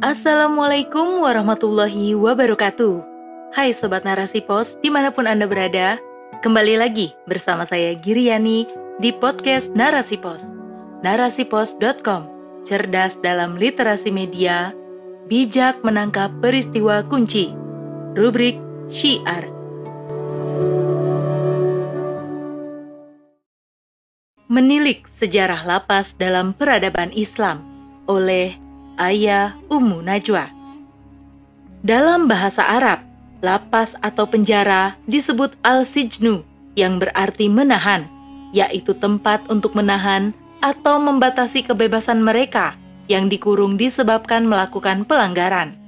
Assalamualaikum warahmatullahi wabarakatuh. Hai Sobat Narasi Pos, di mana pun Anda berada, kembali lagi bersama saya Giriani di podcast Narasi Pos. Narasipos.com, cerdas dalam literasi media, bijak menangkap peristiwa kunci. Rubrik Syiar. Menilik sejarah lapas dalam peradaban Islam oleh Ayah Ummu Najwa. Dalam bahasa Arab, lapas atau penjara disebut al-sijnu yang berarti menahan, yaitu tempat untuk menahan atau membatasi kebebasan mereka yang dikurung disebabkan melakukan pelanggaran.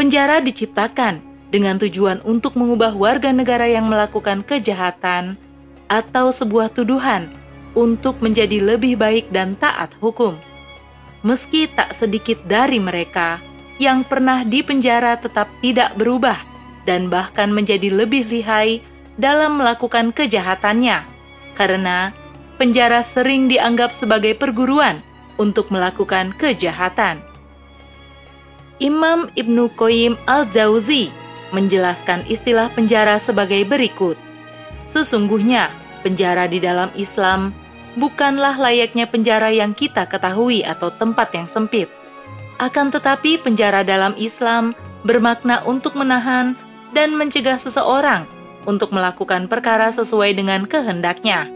Penjara diciptakan dengan tujuan untuk mengubah warga negara yang melakukan kejahatan atau sebuah tuduhan untuk menjadi lebih baik dan taat hukum. Meski tak sedikit dari mereka yang pernah dipenjara tetap tidak berubah dan bahkan menjadi lebih lihai dalam melakukan kejahatannya, karena penjara sering dianggap sebagai perguruan untuk melakukan kejahatan. Imam Ibnu Qayyim al-Jauzi menjelaskan istilah penjara sebagai berikut. Sesungguhnya, penjara di dalam Islam bukanlah layaknya penjara yang kita ketahui atau tempat yang sempit. Akan tetapi penjara dalam Islam bermakna untuk menahan dan mencegah seseorang untuk melakukan perkara sesuai dengan kehendaknya.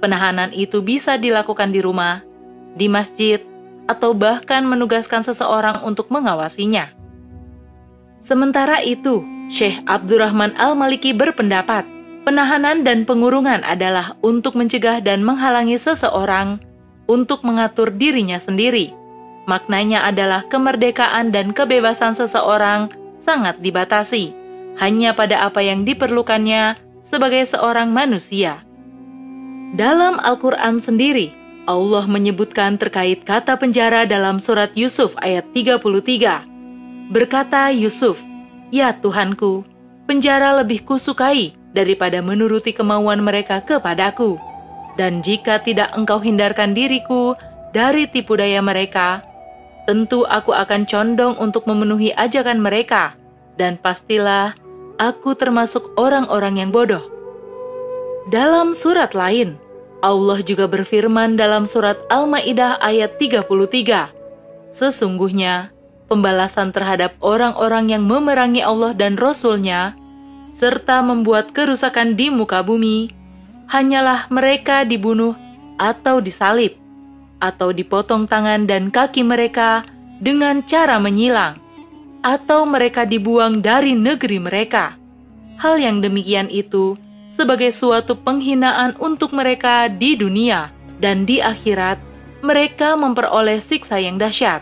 Penahanan itu bisa dilakukan di rumah, di masjid, atau bahkan menugaskan seseorang untuk mengawasinya. Sementara itu, Syekh Abdurrahman Al-Maliki berpendapat Penahanan dan pengurungan adalah untuk mencegah dan menghalangi seseorang untuk mengatur dirinya sendiri. Maknanya adalah kemerdekaan dan kebebasan seseorang sangat dibatasi hanya pada apa yang diperlukannya sebagai seorang manusia. Dalam Al-Quran sendiri, Allah menyebutkan terkait kata penjara dalam surat Yusuf ayat 33. Berkata Yusuf, Ya Tuhanku, penjara lebih kusukai daripada menuruti kemauan mereka kepadaku. Dan jika tidak engkau hindarkan diriku dari tipu daya mereka, tentu aku akan condong untuk memenuhi ajakan mereka, dan pastilah aku termasuk orang-orang yang bodoh. Dalam surat lain, Allah juga berfirman dalam surat Al-Ma'idah ayat 33, Sesungguhnya, pembalasan terhadap orang-orang yang memerangi Allah dan Rasul-Nya serta membuat kerusakan di muka bumi, hanyalah mereka dibunuh atau disalib, atau dipotong tangan dan kaki mereka dengan cara menyilang, atau mereka dibuang dari negeri mereka. Hal yang demikian itu sebagai suatu penghinaan untuk mereka di dunia dan di akhirat, mereka memperoleh siksa yang dahsyat.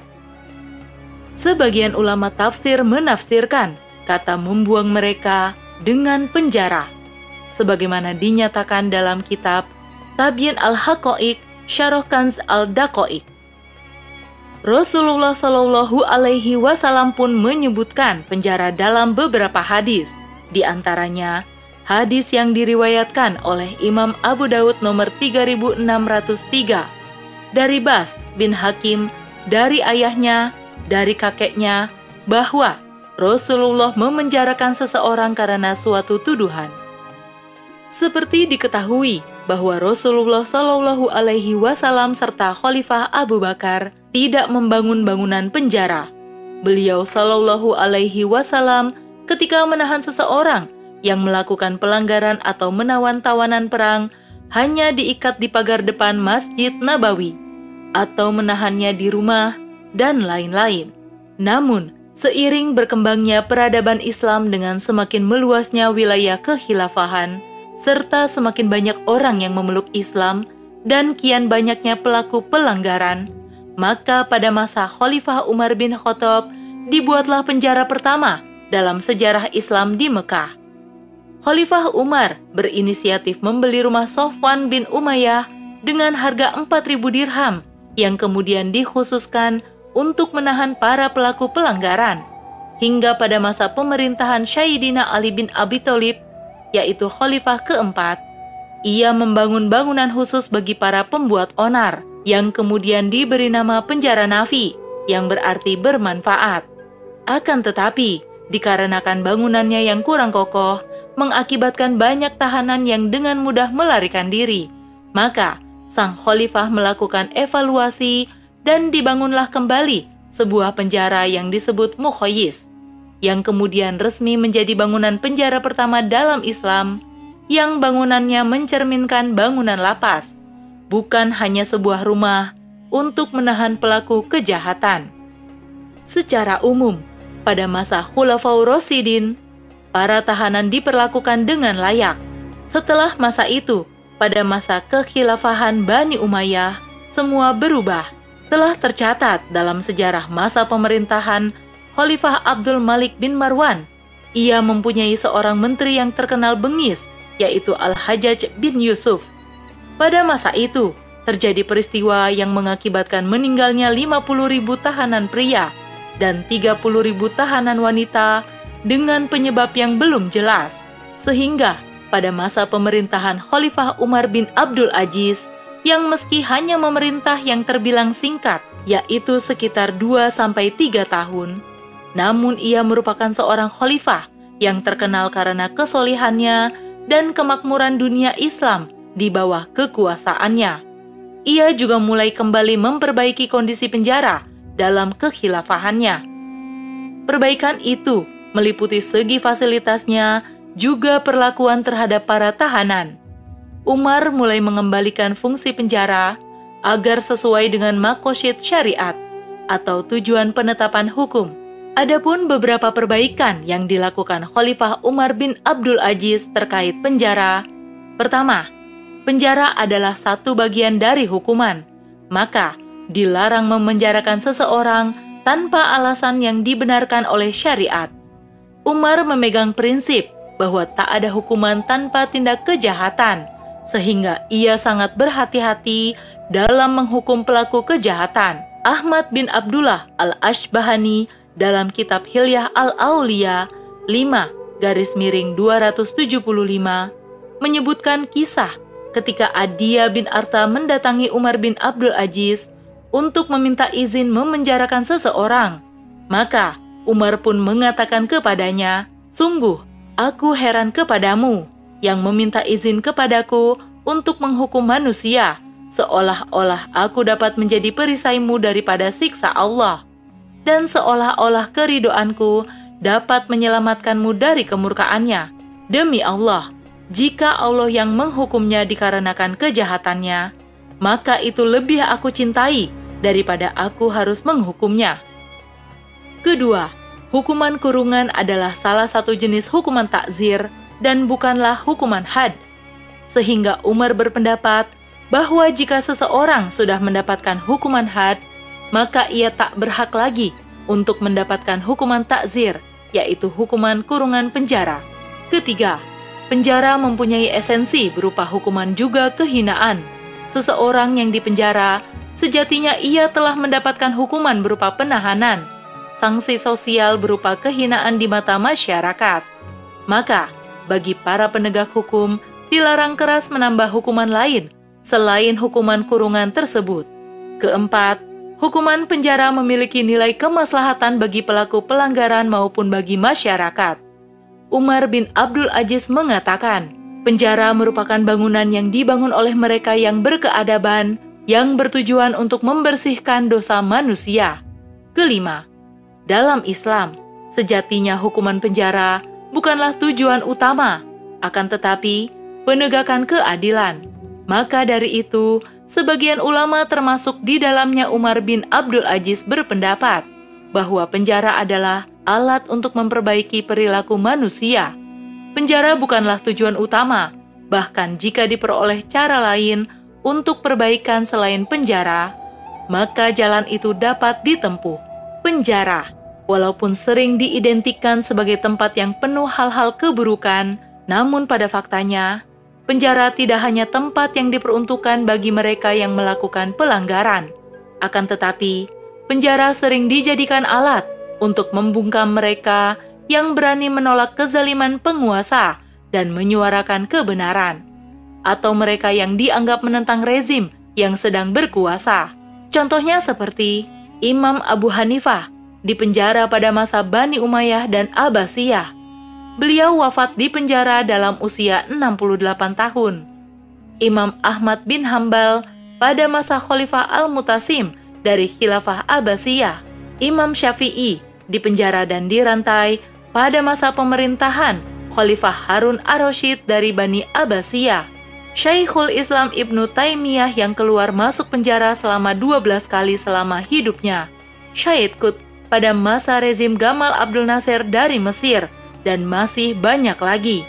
Sebagian ulama tafsir menafsirkan kata membuang mereka dengan penjara, sebagaimana dinyatakan dalam kitab Tabyin al-Haqa'iq Syarah Kanz al-Daqa'iq. Rasulullah Shallallahu Alaihi Wasallam pun menyebutkan penjara dalam beberapa hadis, di antaranya hadis yang diriwayatkan oleh Imam Abu Daud nomor 3603 dari Bas bin Hakim dari ayahnya, dari kakeknya, bahwa Rasulullah memenjarakan seseorang karena suatu tuduhan. Seperti diketahui bahwa Rasulullah Shallallahu Alaihi Wasallam serta Khalifah Abu Bakar tidak membangun bangunan penjara. Beliau Shallallahu Alaihi Wasallam ketika menahan seseorang yang melakukan pelanggaran atau menawan tawanan perang hanya diikat di pagar depan Masjid Nabawi atau menahannya di rumah dan lain-lain. Namun, Seiring berkembangnya peradaban Islam dengan semakin meluasnya wilayah kekhilafahan, serta semakin banyak orang yang memeluk Islam dan kian banyaknya pelaku pelanggaran, maka pada masa Khalifah Umar bin Khattab dibuatlah penjara pertama dalam sejarah Islam di Mekah. Khalifah Umar berinisiatif membeli rumah Sofwan bin Umayyah dengan harga 4.000 dirham yang kemudian dikhususkan untuk menahan para pelaku pelanggaran. Hingga pada masa pemerintahan Syaidina Ali bin Abi Thalib, yaitu khalifah keempat, ia membangun bangunan khusus bagi para pembuat onar yang kemudian diberi nama penjara Nafi yang berarti bermanfaat. Akan tetapi, dikarenakan bangunannya yang kurang kokoh, mengakibatkan banyak tahanan yang dengan mudah melarikan diri. Maka, sang khalifah melakukan evaluasi dan dibangunlah kembali sebuah penjara yang disebut Mukhayyis, yang kemudian resmi menjadi bangunan penjara pertama dalam Islam, yang bangunannya mencerminkan bangunan lapas, bukan hanya sebuah rumah untuk menahan pelaku kejahatan. Secara umum, pada masa Khulafaur Rasidin, para tahanan diperlakukan dengan layak. Setelah masa itu, pada masa kekhilafahan Bani Umayyah, semua berubah. Telah tercatat dalam sejarah masa pemerintahan Khalifah Abdul Malik bin Marwan. Ia mempunyai seorang menteri yang terkenal bengis, yaitu Al-Hajjaj bin Yusuf. Pada masa itu, terjadi peristiwa yang mengakibatkan meninggalnya 50 ribu tahanan pria dan 30 ribu tahanan wanita dengan penyebab yang belum jelas. Sehingga pada masa pemerintahan Khalifah Umar bin Abdul Aziz yang meski hanya memerintah yang terbilang singkat, yaitu sekitar 2-3 tahun, namun ia merupakan seorang khalifah yang terkenal karena kesolihannya dan kemakmuran dunia Islam di bawah kekuasaannya. Ia juga mulai kembali memperbaiki kondisi penjara dalam kekhilafahannya. Perbaikan itu meliputi segi fasilitasnya, juga perlakuan terhadap para tahanan. Umar mulai mengembalikan fungsi penjara agar sesuai dengan makosyid syariat atau tujuan penetapan hukum. Adapun beberapa perbaikan yang dilakukan Khalifah Umar bin Abdul Aziz terkait penjara. Pertama, penjara adalah satu bagian dari hukuman, maka dilarang memenjarakan seseorang tanpa alasan yang dibenarkan oleh syariat. Umar memegang prinsip bahwa tak ada hukuman tanpa tindak kejahatan, sehingga ia sangat berhati-hati dalam menghukum pelaku kejahatan. Ahmad bin Abdullah al-Ashbahani dalam kitab Hilyah al-Aulia 5 garis miring 275 menyebutkan kisah ketika Adia bin Arta mendatangi Umar bin Abdul Aziz untuk meminta izin memenjarakan seseorang. Maka Umar pun mengatakan kepadanya, "Sungguh, aku heran kepadamu yang meminta izin kepadaku untuk menghukum manusia, seolah-olah aku dapat menjadi perisaimu daripada siksa Allah, dan seolah-olah keridoanku dapat menyelamatkanmu dari kemurkaannya. Demi Allah, jika Allah yang menghukumnya dikarenakan kejahatannya, maka itu lebih aku cintai daripada aku harus menghukumnya. Kedua, hukuman kurungan adalah salah satu jenis hukuman takzir dan bukanlah hukuman had. Sehingga Umar berpendapat bahwa jika seseorang sudah mendapatkan hukuman had, maka ia tak berhak lagi untuk mendapatkan hukuman takzir, yaitu hukuman kurungan penjara. Ketiga, penjara mempunyai esensi berupa hukuman juga kehinaan. Seseorang yang dipenjara sejatinya ia telah mendapatkan hukuman berupa penahanan, sanksi sosial berupa kehinaan di mata masyarakat. Maka, bagi para penegak hukum, dilarang keras menambah hukuman lain selain hukuman kurungan tersebut. Keempat, hukuman penjara memiliki nilai kemaslahatan bagi pelaku pelanggaran maupun bagi masyarakat. Umar bin Abdul Aziz mengatakan, penjara merupakan bangunan yang dibangun oleh mereka yang berkeadaban, yang bertujuan untuk membersihkan dosa manusia. Kelima, dalam Islam, sejatinya hukuman penjara bukanlah tujuan utama, akan tetapi penegakan keadilan. Maka dari itu, sebagian ulama termasuk di dalamnya Umar bin Abdul Aziz berpendapat bahwa penjara adalah alat untuk memperbaiki perilaku manusia. Penjara bukanlah tujuan utama, bahkan jika diperoleh cara lain untuk perbaikan selain penjara, maka jalan itu dapat ditempuh. Penjara, walaupun sering diidentikan sebagai tempat yang penuh hal-hal keburukan, namun pada faktanya, penjara tidak hanya tempat yang diperuntukkan bagi mereka yang melakukan pelanggaran. Akan tetapi, penjara sering dijadikan alat untuk membungkam mereka yang berani menolak kezaliman penguasa dan menyuarakan kebenaran, atau mereka yang dianggap menentang rezim yang sedang berkuasa. Contohnya seperti Imam Abu Hanifah dipenjara pada masa Bani Umayyah dan Abbasiyah. Beliau wafat di penjara dalam usia 68 tahun. Imam Ahmad bin Hambal pada masa Khalifah Al-Mutasim dari Khilafah Abbasiyah. Imam Syafi'i dipenjara dan dirantai pada masa pemerintahan Khalifah Harun ar-Rasyid dari Bani Abbasiyah. Syekhul Islam Ibnu Taimiyah yang keluar masuk penjara selama 12 kali selama hidupnya. Syed Qut pada masa rezim Gamal Abdul Nasir dari Mesir dan masih banyak lagi.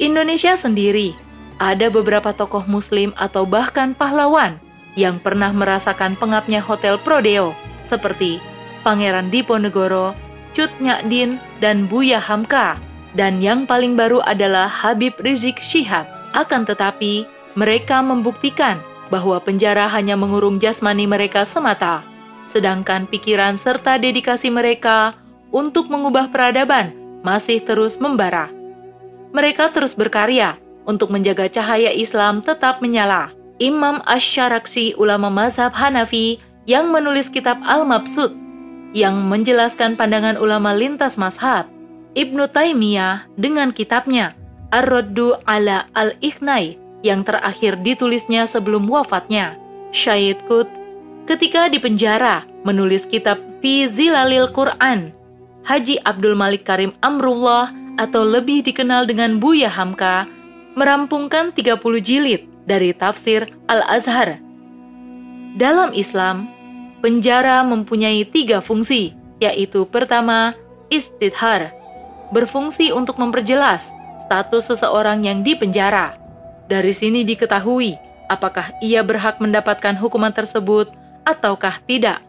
Indonesia sendiri ada beberapa tokoh muslim atau bahkan pahlawan yang pernah merasakan pengapnya Hotel Prodeo seperti Pangeran Diponegoro, Cut Nyakdin, dan Buya Hamka. Dan yang paling baru adalah Habib Rizik Syihab. Akan tetapi, mereka membuktikan bahwa penjara hanya mengurung jasmani mereka semata, sedangkan pikiran serta dedikasi mereka untuk mengubah peradaban masih terus membara. Mereka terus berkarya untuk menjaga cahaya Islam tetap menyala. Imam Ash-Sharaksi ulama mazhab Hanafi yang menulis kitab Al-Mabsud yang menjelaskan pandangan ulama lintas mazhab. Ibnu Taimiyah dengan kitabnya Ar-Raddu ala al-Ikhnai yang terakhir ditulisnya sebelum wafatnya. Syahid Qut ketika di penjara menulis kitab Fi Zilalil Quran. Haji Abdul Malik Karim Amrullah atau lebih dikenal dengan Buya Hamka merampungkan 30 jilid dari tafsir Al-Azhar. Dalam Islam, Penjara mempunyai tiga fungsi, yaitu pertama, istidhar, berfungsi untuk memperjelas status seseorang yang dipenjara. Dari sini diketahui apakah ia berhak mendapatkan hukuman tersebut ataukah tidak.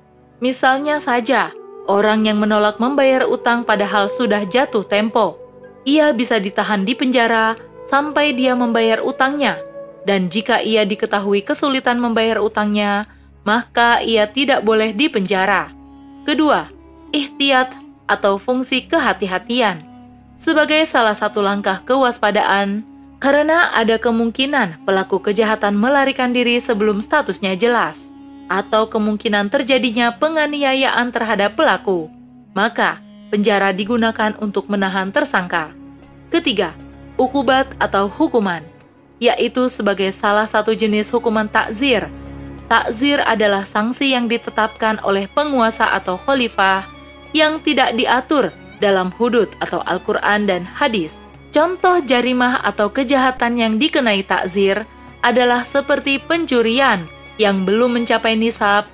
Misalnya saja, orang yang menolak membayar utang padahal sudah jatuh tempo. Ia bisa ditahan di penjara sampai dia membayar utangnya. Dan jika ia diketahui kesulitan membayar utangnya, maka ia tidak boleh dipenjara. Kedua, ikhtiat atau fungsi kehati-hatian sebagai salah satu langkah kewaspadaan karena ada kemungkinan pelaku kejahatan melarikan diri sebelum statusnya jelas atau kemungkinan terjadinya penganiayaan terhadap pelaku. Maka, penjara digunakan untuk menahan tersangka. Ketiga, ukubat atau hukuman, yaitu sebagai salah satu jenis hukuman takzir Takzir adalah sanksi yang ditetapkan oleh penguasa atau khalifah yang tidak diatur dalam hudud atau Al-Quran dan hadis. Contoh jarimah atau kejahatan yang dikenai takzir adalah seperti pencurian yang belum mencapai nisab,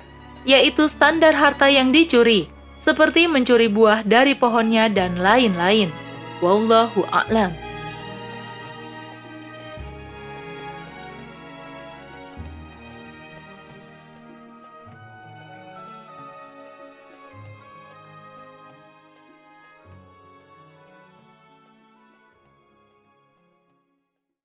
yaitu standar harta yang dicuri, seperti mencuri buah dari pohonnya dan lain-lain. Wallahu a'lam.